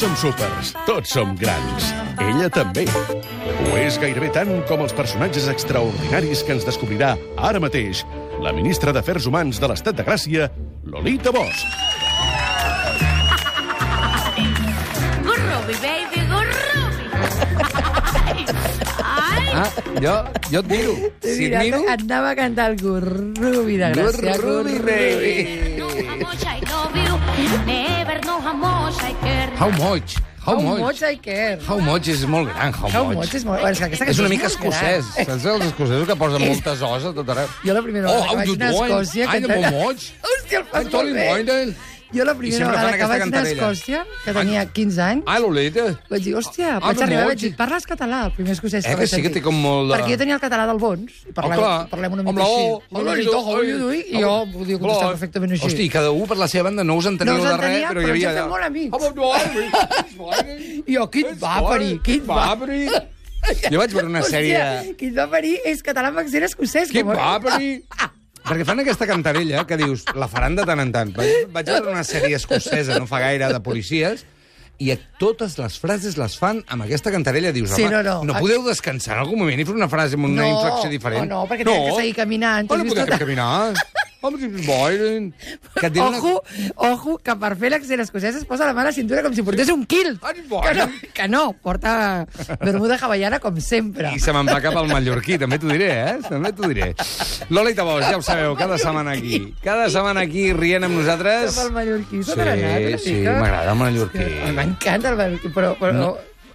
som súpers, tots som grans. Ella també. Ho és gairebé tant com els personatges extraordinaris que ens descobrirà ara mateix la ministra d'Afers Humans de l'Estat de Gràcia, Lolita Bosch. Gurrubi, baby, gurrubi. Ai, Ah, jo, jo et miro. Si et miro... Anava a cantar el Gurrubi de Gràcia. Gurrubi, baby. no how much I love you. Never know how much I care. How much? How, How much? much I care. How much és molt gran, how, How much. much és molt... És, aquesta És una mica escocès. Saps els escocesos que posen moltes os a tot arreu? Jo la primera Oh, vegada how que you vaig anar a doing? Escòcia... I know cantant- how much. Hòstia, el fas molt bé. Jo la primera vegada que vaig anar a. Escòcia, que tenia 15 anys, Ah, Lolita. vaig dir, hòstia, Ah, vaig arribar i vaig dir, parles català, el primer escocès Eh, que vaig sí que té com molt de- Perquè jo tenia el català del Bons, i parlem, Oh, parlem una mica així. I jo podia contestar perfectament així. Hosti, cada un per la seva banda no us enteníeu No us de res, entenia, però hi però ens havia... hem fet molt amics. How about you? I jo, qui et va parir? Qui et va? parir? Jo vaig veure una sèrie... Hòstia, qui et va parir és català amb accent escocès. Qui com- va parir? Perquè fan aquesta cantarella que dius, la faran de tant en tant. Vaig, vaig veure una sèrie escocesa, no fa gaire, de policies, i a totes les frases les fan amb aquesta cantarella. Dius, Sí, no, no. no podeu descansar en algun moment i fer una frase amb una No, inflexió diferent? oh, no, perquè tenen que seguir caminant. T'has no vist podem tota- caminar. Home, si és boiren. Que Ojo, ojo, que per fer l'accent escocès es posa la mà a la cintura com si portés un. Ai, Que no, que no, porta bermuda hawaiana com sempre. I se me'n va cap al mallorquí, també t'ho diré, eh? També t'ho diré. Lola i Tabós, ja ho sabeu, cada setmana aquí. Cada setmana aquí rient amb nosaltres. Cap al mallorquí. Sí, S'ha sí, mica. m'agrada el mallorquí. M'encanta el mallorquí, però... però No.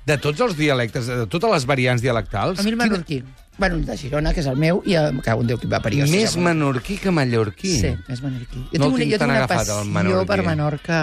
De tots els dialectes, de totes les variants dialectals... A mi el quina- mallorquí. Bueno, el de Girona, que és el meu, i el que un Déu que va parir. Més menorquí que mallorquí. Sí, més menorquí. Jo No tinc, una, jo tinc una passió menorquí. per Menorca...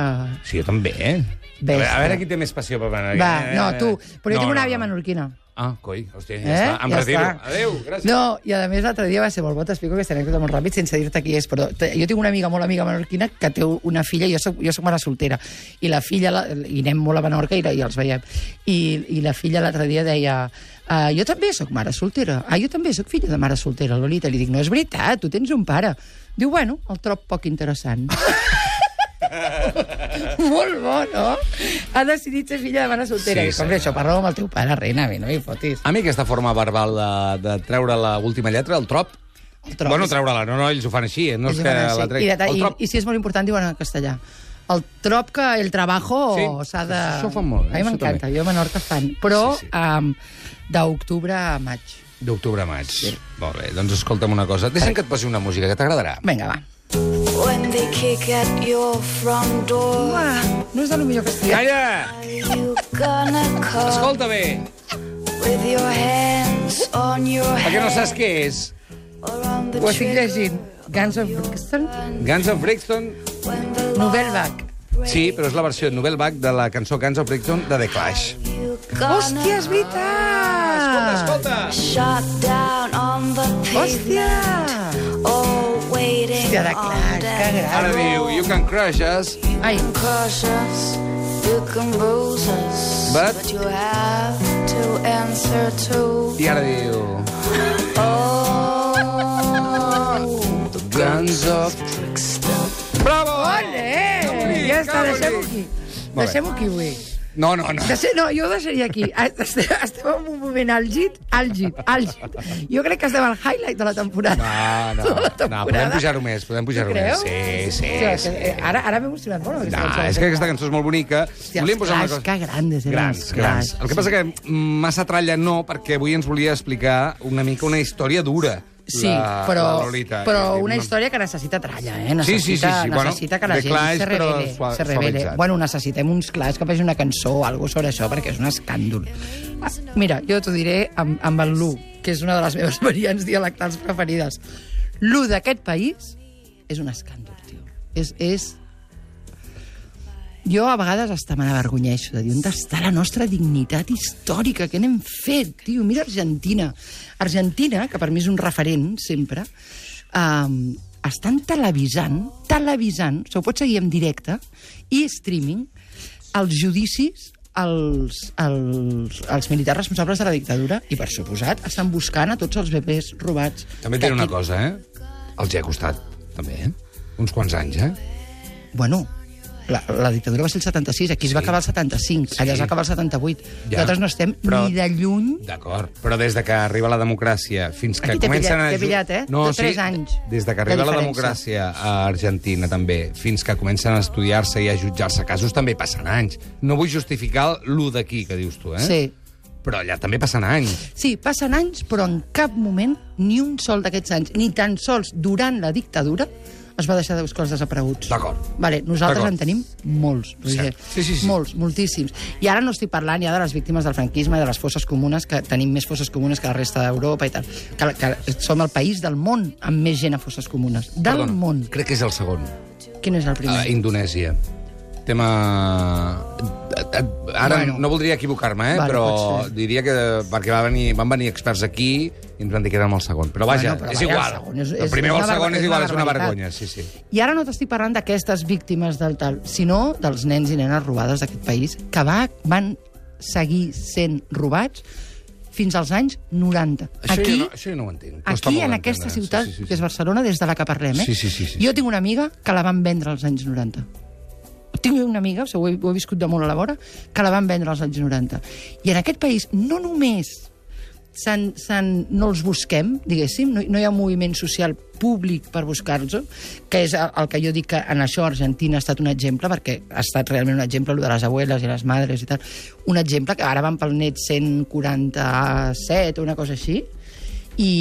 Sí, jo també, eh? A veure, a veure qui té més passió per menorquí. Va, no, Eh, tu. Però jo no, tinc una no, àvia no. menorquina. Ah, coi, hòstia, ja Eh? està, em Ja retiro. està. Adéu, gràcies. No, i a més l'altre dia va ser molt bo, t'explico aquesta anècdota molt ràpid sense dir-te qui és, però jo tinc una amiga molt amiga menorquina que té una filla, jo soc, jo soc mare soltera, i la filla, la, i anem molt a Menorca i, la- i els veiem, i, i la filla l'altre dia deia uh, jo també sóc mare soltera, ah, jo també sóc filla de mare soltera, Lolita, li dic, no és veritat, tu tens un pare. Diu, bueno, el trob poc interessant. molt bo, no? Ha decidit ser filla de mare soltera. Sí, Sí, Dic, hombre, senyor. això parla amb el teu pare, reina, no hi fotis. A mi aquesta forma verbal de, de treure l'última lletra, el trop... El trop bueno, és- treure-la, no, no, ells ho fan així, eh? no és Ells que van així. la trec... I, de, i. I si és molt important, diuen en castellà. El trop que el trabajo Sí, s'ha de... això fan molt, A mi m'encanta, jo a Menorca fan. Però Sí, sí. um, d'octubre a maig. D'octubre a maig. Sí. Molt bé, doncs escolta'm una cosa. Deixa'm que et posi una música que t'agradarà. Vinga, va. When they kick at your front door, Ah, no és de lo millor. Calla! are you gonna come Escolta bé, with your hands on your perquè no head saps què és. or on the Ho estic trigger llegint. Guns of Brixton, Guns of Brixton... when the Novelback. Sí, però és la versió Novelback de la cançó Guns of Brixton de The Clash. you gonna Hòstia, és veritat! escolta! shot down on the Hòstia! pavement, Hòstia, de Clash, que gran. Ara diu, you can crush us, Ai, Crush us, you can bruise us, But- but you have to answer to i ara diu... oh, the Guns of... Bravo! ole! Ja està, deixem-ho aquí. Deixem-ho aquí, avui. No, no, no. Deixe, no, jo ho deixaria aquí. Estem, estem en un moment àlgid, àlgid, àlgid. Jo crec que estem al highlight de la temporada. No, no, la no, temporada. podem pujar-ho més, podem pujar-ho més. Sí, sí, sí. que, eh, Ara, ara m'he emocionat molt. No, cançó. és que aquesta cançó és molt bonica. Hòstia, Volíem posar una Clash, cosa... que grandes eren grans, els grans. Clash. El que passa que massa tralla no, perquè avui ens volia explicar una mica una història dura. Sí, la, però, la Lolita. però una història que necessita tralla, eh? Sí, sí, sí, Necessita, sí, bueno, necessita que la gent se revele. Se revele. Bueno, necessitem uns clars que faci una cançó o alguna sobre això, perquè és un escàndol. Ah, mira, jo t'ho diré amb, amb el Lu, que és una de les meves variants dialectals preferides. Lu d'aquest país és un escàndol, tio. És, és... Jo a vegades hasta me n'avergonyeixo de dir on està la nostra dignitat històrica, què n'hem fet, tio? Mira Argentina. Argentina, que per mi és un referent sempre, um, estan televisant, televisant, se ho pot seguir en directe, i streaming, els judicis als, als, als militars responsables de la dictadura i, per suposat, estan buscant a tots els bebès robats. També et diré una cosa, eh? Els hi ha costat, també, eh? Uns quants anys, eh? Bueno, La, la dictadura va ser el 76, aquí es va acabar el 75, allà es va acabar el 78. Ja. Nosaltres no estem Però- ni de lluny D'acord, però des de que arriba la democràcia fins que Aquí comencen pillat, a... t'he pillat, eh? No, De tres sí, anys Des de que de arriba la diferència. democràcia a Argentina, també, fins que comencen a estudiar-se i a jutjar-se casos, també passen anys. No vull justificar l'1 d'aquí, que dius tu, eh? Sí. Però allà també passen anys. Sí, passen anys, però en cap moment, ni un sol d'aquests anys, ni tan sols durant la dictadura, es va deixar de buscar els desapareguts. D'acord. Vale, nosaltres en tenim molts, Roger. Sí, sí, sí. Molts, moltíssims. I ara no estic parlant ja de les víctimes del franquisme i de les fosses comunes, que tenim més fosses comunes que la resta d'Europa i tal. Que, que som el país del món amb més gent a fosses comunes. Del Perdona, món. Crec que és el segon. Quin és el primer? A Indonèsia. Tema... Ara Bueno. no voldria equivocar-me, eh? Vale, però diria que perquè va venir, van venir experts aquí i ens van dir que érem el segon. Però vaja, Bueno, però és igual. el és- el primer és o el segon és és igual, és una vergonya. Sí, sí. I ara no t'estic parlant d'aquestes víctimes del tal, sinó dels nens i nenes robades d'aquest país, que va, van seguir sent robats fins als anys 90. Això, Aquí, jo no, això jo no ho entenc. Costa aquí en aquesta ciutat, Sí, sí, sí, que és Barcelona, des de la que parlem, eh? Sí, sí, sí, sí. Jo tinc una amiga que la van vendre als anys 90. Tinc una amiga, ho, he, ho he viscut de molt a la vora, que la van vendre als anys 90. I en aquest país no només s'han, s'han, no els busquem, diguéssim, no, no hi ha un moviment social públic per buscar-los, que és el, el que jo dic que en això Argentina ha estat un exemple, perquè ha estat realment un exemple, el de les abueles i les madres i tal, un exemple que ara van pel net 147 o una cosa així, i,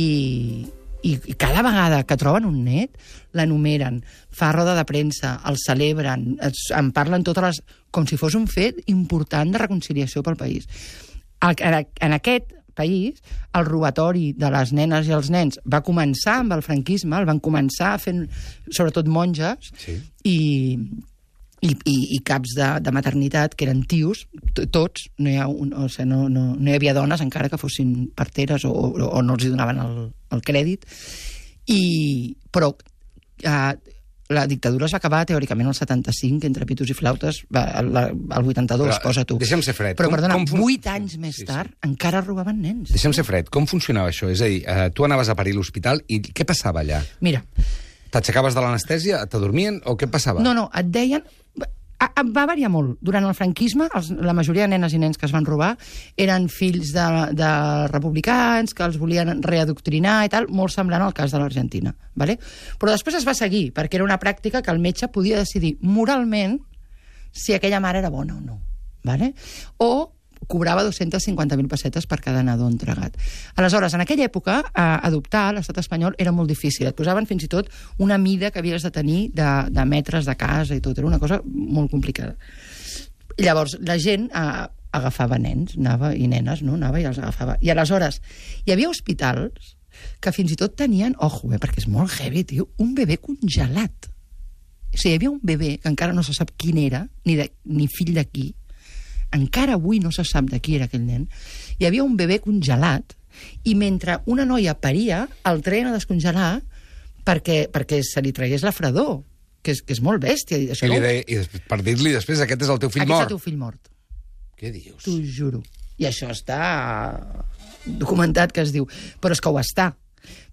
i, i cada vegada que troben un net, l'enumeren, fa roda de premsa, el celebren, es, en parlen totes les... com si fos un fet important de reconciliació pel país. El, en, en aquest país, el robatori de les nenes i els nens va començar amb el franquisme, el van començar fent, sobretot monges, Sí. i, i, i, i caps de, de maternitat, que eren tios, to- tots, no hi, ha un, o sigui, no, no, no hi havia dones, encara que fossin parteres o, o, o no els hi donaven el, el crèdit. I, però eh, la dictadura es va acabar teòricament el 75, entre pitos i flautes, va, el, el 82, Però, posa tu. deixa'm ser fred. Però, Com- perdona, com fun- 8 anys més Sí, sí. tard encara robaven nens. Deixa'm ser fred. Com funcionava això? És a dir, eh, tu anaves a parir l'hospital i què passava allà? Mira, T'aixecaves de l'anestèsia? T'adormien? O què passava? No, no, et deien... a- a- Va variar molt. Durant el franquisme, els, la majoria de nenes i nens que es van robar eren fills de, de republicans, que els volien readoctrinar i tal, molt semblant al cas de l'Argentina. Vale? Però després es va seguir, perquè era una pràctica que el metge podia decidir moralment si aquella mare era bona o no. Vale? O cobrava 250.000 pessetes per cada nadó entregat. Aleshores, en aquella època, eh, adoptar l'estat espanyol era molt difícil. Et posaven fins i tot una mida que havies de tenir de, de metres de casa i tot. Era una cosa molt complicada. Llavors, la gent eh, agafava nens, anava, i nenes, no? Anava i els agafava. I aleshores, hi havia hospitals que fins i tot tenien, ojo, eh, perquè és molt heavy, tio, un bebè congelat. O sigui, hi havia un bebè que encara no se sap quin era, ni, de, ni fill de qui, encara avui no se sap de qui era aquell nen, hi havia un bebè congelat i mentre una noia paria, el treien a descongelar perquè, perquè se li tragués la fredor, que és, que és molt bèstia. I, això, I, li deia, i després, per dir-li després, aquest és el teu fill Aquest és mort. el teu fill mort. Què dius? T'ho juro. I això està documentat que es diu. Però és que ho està.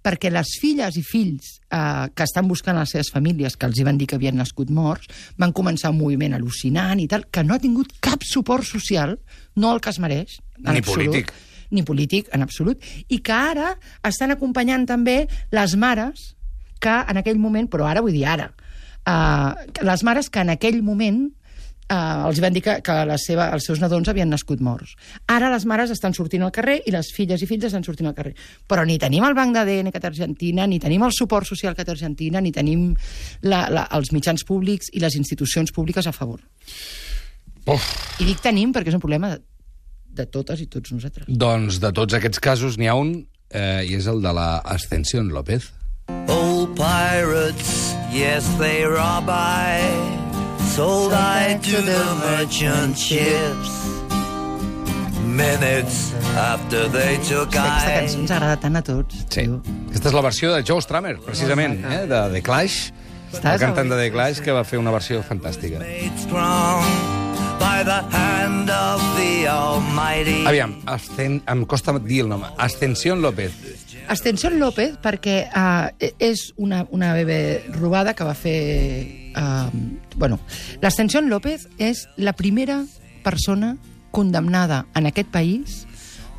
Perquè les filles i fills eh, que estan buscant les seves famílies, que els hi van dir que havien nascut morts, van començar un moviment al·lucinant i tal, que no ha tingut cap suport social, no el que es mereix. en Ni absolut, polític. Ni polític, en absolut. I que ara estan acompanyant també les mares que en aquell moment, però ara vull dir ara, eh, les mares que en aquell moment eh, els van dir que, que la seva, els seus nadons havien nascut morts. Ara les mares estan sortint al carrer i les filles i fills estan sortint al carrer. Però ni tenim el Banc d'ADN que té Argentina, ni tenim el suport social que té Argentina, ni tenim la, la, els mitjans públics i les institucions públiques a favor. Uf. I dic tenim perquè és un problema de, de totes i tots nosaltres. Doncs de tots aquests casos n'hi ha un, eh, i és el de la Ascensión López. Old pirates, yes, they rob I. Sold I to the merchant ships. Minutes after they took Aquesta I. cançó ens agrada tant a tots. Sí. tio. Aquesta és la versió de Joe Stramer, precisament, eh, de The Clash, Estàs el cantant de The Clash, que va fer una versió fantàstica. By the hand of the Almighty. Aviam, Ascen... em costa dir el nom. Ascensión López. Ascensión López, perquè uh, és una, una bebè robada que va fer Uh, bueno, l'Ascensión López és la primera persona condemnada en aquest país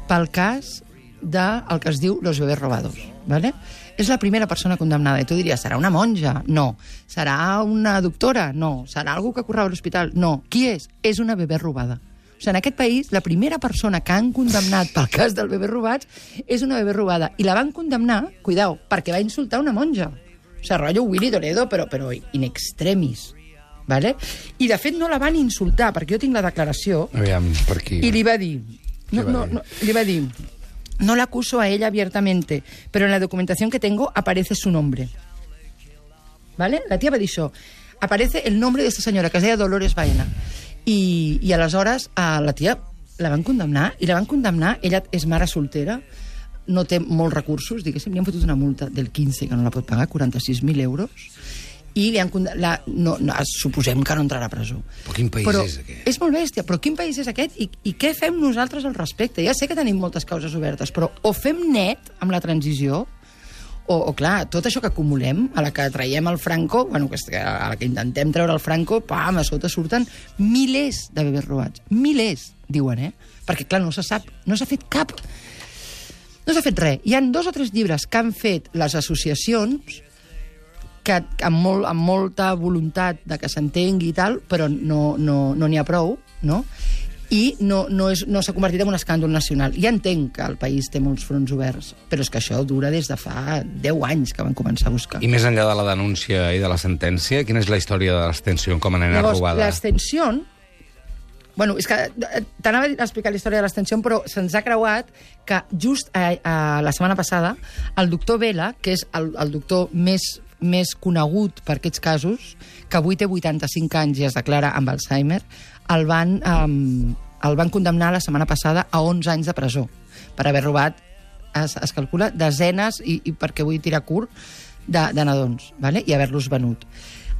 pel cas del el que es diu los bebés robados. ¿vale? És la primera persona condemnada. I tu diries, serà una monja? No. Serà una doctora? No. Serà algú que correva a l'hospital? No. Qui és? És una bebè robada. O sigui, en aquest país, la primera persona que han condemnat pel cas del bebè robats és una bebè robada. I la van condemnar, cuidao, perquè va insultar una monja. O sigui, rotllo Willy Toledo, però, però in extremis. Vale? I, de fet, no la van insultar, perquè jo tinc la declaració, Aviam, per aquí. y le iba a decir, no, va no, no, le iba a decir, no la acuso a ella abiertamente, pero en la documentación que tengo aparece su nombre. ¿Vale? La tía va dir això. Aparece el nombre de esta senyora, que es deia Dolores Baena. I, i aleshores a la tia la van condemnar, i la van condemnar, ella és mare soltera, no té molts recursos, diguéssim, li han fotut una multa del 15, que no la pot pagar, 46.000 euros, i li han la, no, no, suposem que no entrarà a presó. Però quin país però és aquest? És molt bèstia, però quin país és aquest i, i què fem nosaltres al respecte? Ja sé que tenim moltes causes obertes, però o fem net amb la transició, o, o clar, tot això que acumulem, a la que traiem el Franco, bueno, a la que intentem treure el Franco, pam, a sota surten milers de bebès robats. Milers, diuen, eh? Perquè, clar, no se sap, no s'ha fet cap... No s'ha fet res. Hi han dos o tres llibres que han fet les associacions que amb, molt, amb molta voluntat de que s'entengui i tal, però no n'hi no, no ha prou, no? i no, no, és, no s'ha convertit en un escàndol nacional. Ja entenc que el país té molts fronts oberts, però és que això dura des de fa 10 anys que van començar a buscar. I més enllà de la denúncia i de la sentència, quina és la història de l'extensió com a nena Llavors, robada? l'extensió... Bueno, és que eh, t'anava a explicar la història de l'extensió, però se'ns ha creuat que just a, a, la setmana passada el doctor Vela, que és el, el doctor més, més conegut per aquests casos, que avui té 85 anys i es declara amb Alzheimer, el van, um, el van condemnar la setmana passada a 11 anys de presó per haver robat, es, es calcula, desenes, i, i perquè vull tirar curt, de, de nadons, vale? i haver-los venut.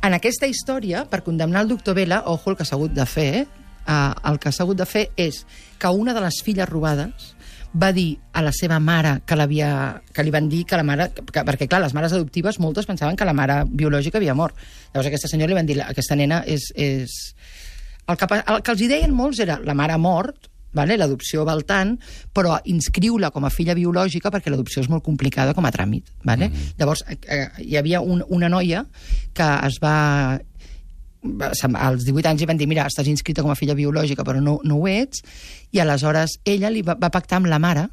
En aquesta història, per condemnar el doctor Vela, ojo el que s'ha hagut de fer, eh? Uh, el que s'ha hagut de fer és que una de les filles robades va dir a la seva mare que, l'havia que li van dir que la mare... Que, perquè, clar, les mares adoptives moltes pensaven que la mare biològica havia mort. Llavors aquesta senyora li van dir aquesta nena és... és... El, que, el que els hi deien molts era la mare ha mort, vale? l'adopció val tant, però inscriu-la com a filla biològica perquè l'adopció és molt complicada com a tràmit. Vale? Mm. Llavors, eh, eh, hi havia un, una noia que es va als 18 anys li van dir mira, estàs inscrita com a filla biològica però no, no ho ets i aleshores ella li va, va pactar amb la mare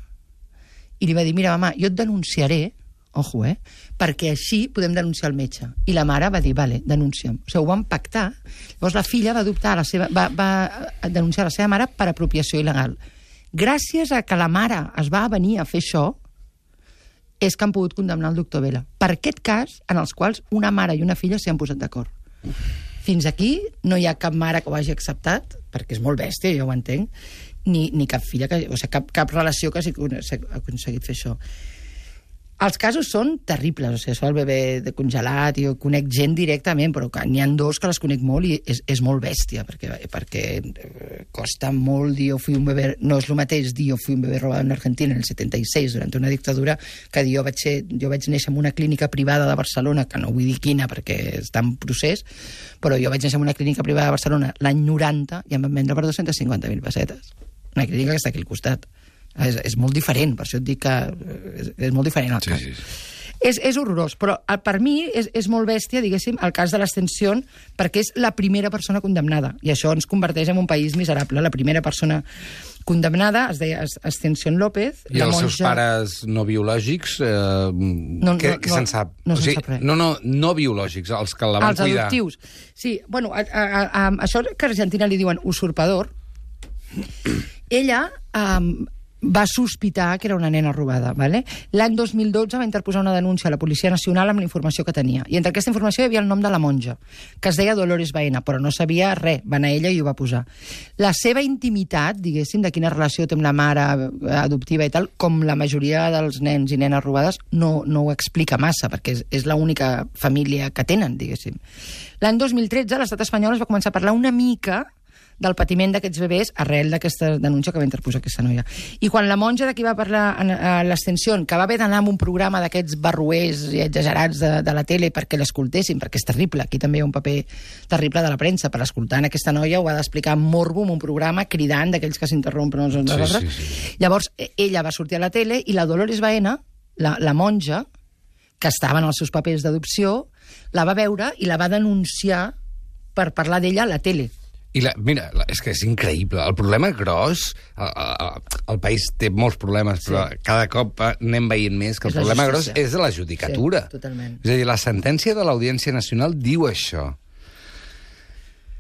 i li va dir, mira, mama, jo et denunciaré ojo, eh? perquè així podem denunciar el metge. I la mare va dir, vale, denuncia'm. O sigui, ho van pactar. Llavors la filla va adoptar la seva, va, va denunciar la seva mare per apropiació il·legal. Gràcies a que la mare es va venir a fer això, és que han pogut condemnar el doctor Vela. Per aquest cas, en els quals una mare i una filla s'hi han posat d'acord. Fins aquí no hi ha cap mare que ho hagi acceptat, perquè és molt bèstia, jo ho entenc, ni, ni cap filla, que, o sigui, cap, cap relació que hagi acon- ha aconseguit fer això. Els casos són terribles, o sigui, això del bebè de congelat, jo conec gent directament, però n'hi ha dos que les conec molt i és, és molt bèstia, perquè, perquè eh, costa molt dir jo fui un bebè... No és el mateix dir jo fui un bebè robat en Argentina en el 76, durant una dictadura, que dir jo vaig, ser, jo vaig néixer en una clínica privada de Barcelona, que no vull dir quina perquè està en procés, però jo vaig néixer en una clínica privada de Barcelona l'any 90 i em van vendre per 250.000 pessetes. Una clínica que està aquí al costat. És, és molt diferent, per això et dic que eh, és, és molt diferent el Sí, cas. sí, sí. És, és horrorós, però eh, per mi és, és molt bèstia, diguéssim, el cas de l'extensió, perquè és la primera persona condemnada, i això ens converteix en un país miserable. La primera persona condemnada es deia Ascensión López. I els monja... seus pares no biològics, eh, No, què, no, què no, se'n sap? no se'n sap res. No, no, no biològics, els que la van els cuidar. adoptius. Sí, bueno, a, a, a, a, això que a Argentina li diuen usurpador, ella um, va sospitar que era una nena robada. ¿vale? L'any 2012 va interposar una denúncia a la Policia Nacional amb la informació que tenia. I entre aquesta informació hi havia el nom de la monja, que es deia Dolores Baena, però no sabia res. Va anar ella i ho va posar. La seva intimitat, diguéssim, de quina relació té amb la mare eh, adoptiva i tal, com la majoria dels nens i nenes robades, no, no ho explica massa, perquè és, és l'única família que tenen, diguéssim. L'any 2013 l'estat espanyol es va començar a parlar una mica del patiment d'aquests bebès arrel d'aquesta denúncia que va interposar aquesta noia. I quan la monja de qui va parlar en, a l'extensió, que va haver d'anar amb un programa d'aquests barruers i exagerats de, de la tele perquè l'escoltessin, perquè és terrible, aquí també hi ha un paper terrible de la premsa, per escoltar aquesta noia ho ha d'explicar morbo en un programa cridant d'aquells que s'interrompen els uns Sí, altres. sí, sí. Llavors, eh, ella va sortir a la tele i la Dolores Baena, la, la monja, que estava en els seus papers d'adopció, la va veure i la va denunciar per parlar d'ella a la tele. I la, mira, la, és que és increïble. El problema gros... El, el, el país té molts problemes, però cada cop anem veient més que el És problema gros és la judicatura. Sí, totalment. És a dir, la sentència de l'Audiència Nacional diu això.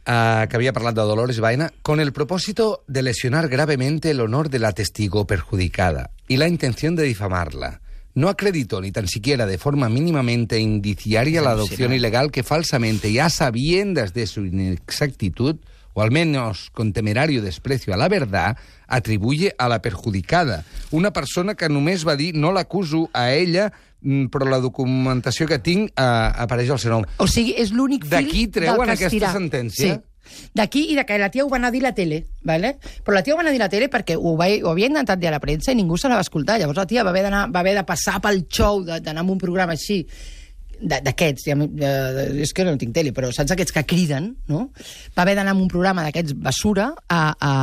Uh, que había hablado de Dolores Vaina, con el propósito de lesionar gravemente el honor de la testigo perjudicada y la intención de difamarla. No acreditó ni tan siquiera de forma mínimamente indiciaria la adopción ilegal que falsamente y a sabiendas de su inexactitud, o al menos con temerario desprecio a la verdad, atribuye a la perjudicada. Una persona que només va dir no l'acuso a ella, mm, però la documentació que tinc eh, apareix al seu nom. O sigui, és l'únic fil D'aquí treuen del que es aquesta sentència? Sí. D'aquí i de que la tia ho va anar a dir a la tele, ¿vale? però la tia ho va anar a dir a la tele perquè ho, va, ho havia intentat dir a la premsa i ningú se la va escoltar. Llavors la tia va haver, va haver de passar pel xou, d'anar a un programa així, d'aquests, ja, eh, és que no tinc tele, però saps aquests que criden, no? Va haver d'anar a un programa d'aquests basura a, a,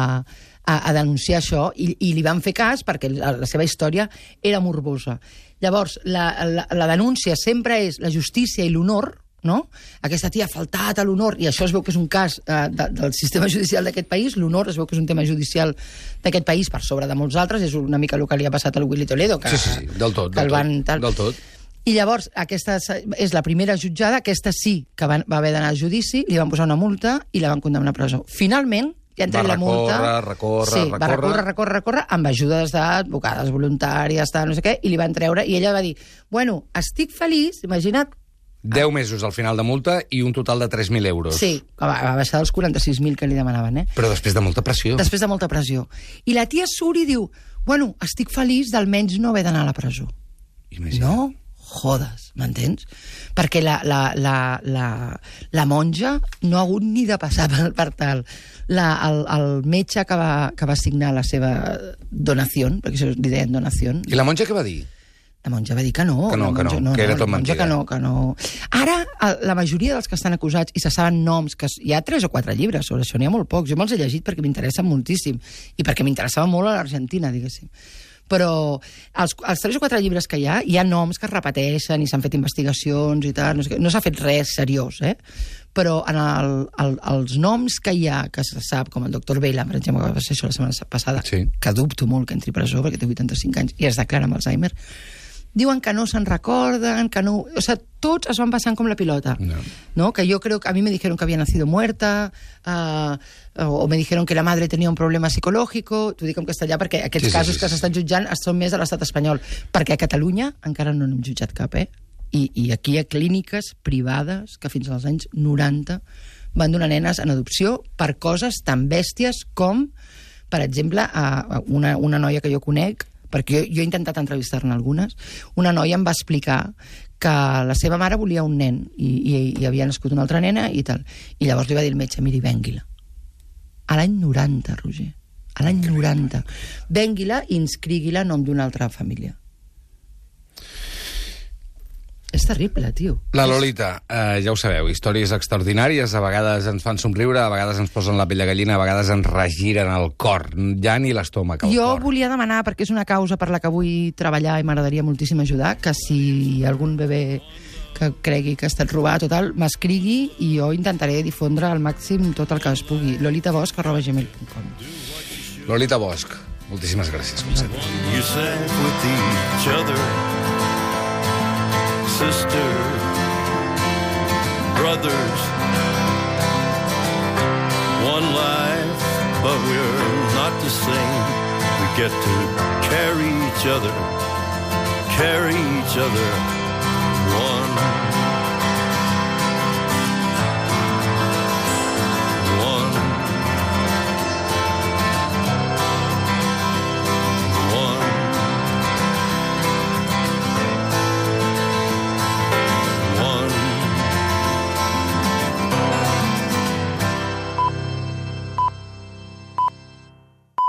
a, a denunciar això i, i li van fer cas perquè la, la seva història era morbosa. Llavors, la, la, la denúncia sempre és la justícia i l'honor, no? Aquesta tia ha faltat a l'honor, i això es veu que és un cas eh, de, del sistema judicial d'aquest país, l'honor es veu que és un tema judicial d'aquest país per sobre de molts altres, és una mica el que li ha passat al Willy Toledo, que, Sí, sí, sí, del tot, que del el van, tot, tal. del tot. I llavors, aquesta és la primera jutjada, aquesta sí que van, va haver d'anar a judici, li van posar una multa i la van condemnar a presó. Finalment, ja Va tret la multa... recórrer, recórrer, sí, va recórrer. recórrer, recórrer, recórrer, amb ajudes d'advocades voluntàries, tal, no sé què, i li van treure, i ella va dir, bueno, estic feliç, imagina't, 10 mesos al final de multa i un total de 3.000 euros. sí, va, va baixar dels 46.000 que li demanaven, eh? Però després de molta pressió. Després de molta pressió. I la tia surt i diu, bueno, estic feliç d'almenys no haver d'anar a la presó. Imagina't. No jodes, m'entens? Perquè la, la, la, la, la monja no ha hagut ni de passar per, per tal. La, el, el metge que va, que va signar la seva donació, perquè això li deien donació, I la monja què va dir? la monja va dir que no. Que no, la que no, monja, que era tot monja mentida. Que no, que no. Ara, el- la majoria dels que estan acusats, i se saben noms, que hi ha tres o quatre llibres sobre això, n'hi ha molt pocs. Jo me'ls he llegit perquè m'interessen moltíssim, i perquè m'interessava molt a l'Argentina, diguéssim. Però els, els tres o quatre llibres que hi ha, hi ha noms que es repeteixen i s'han fet investigacions i tal, no, sé què. no s'ha fet res seriós, eh? Però en el, el, els noms que hi ha, que se sap, com el doctor Vela, per exemple, que va ser això la setmana passada, Sí. que dubto molt que entri a presó perquè té 85 anys i es declara amb Alzheimer, diuen que no se'n recorden, que no... O sea, tots es van passant com la pilota. No. ¿no? Que yo creo que a mí me dijeron que había nacido muerta, uh, o me dijeron que la madre tenía un problema psicològic, t'ho dic en castellà perquè aquests Sí, sí, casos sí, que sí. s'estan jutjant són més de l'estat espanyol, perquè a Catalunya encara no n'hem jutjat cap, eh? I, I aquí hi ha clíniques privades que fins als anys 90 van donar nenes en adopció per coses tan bèsties com, per exemple, a a una, una noia que jo conec, perquè jo, he intentat entrevistar-ne algunes, una noia em va explicar que la seva mare volia un nen i, i, i havia nascut una altra nena i tal. I llavors li va dir el metge, miri, vengui-la. A l'any 90, Roger. A l'any 90. Vengui-la i inscrigui-la a nom d'una altra família. És terrible, tio. La Lolita, eh, ja ho sabeu, històries extraordinàries, a vegades ens fan somriure, a vegades ens posen la pell de gallina, a vegades ens regiren el cor, ja ni l'estómac, el Jo cor. volia demanar, perquè és una causa per la que vull treballar i m'agradaria moltíssim ajudar, que si algun bebè que cregui que ha estat robat o tal, m'escrigui i jo intentaré difondre al màxim tot el que es pugui. lolitabosch.gmail.com Lolita Bosch, moltíssimes gràcies, com sempre. Sisters, brothers. One life, but we're not the same. We get to carry each other, carry each other one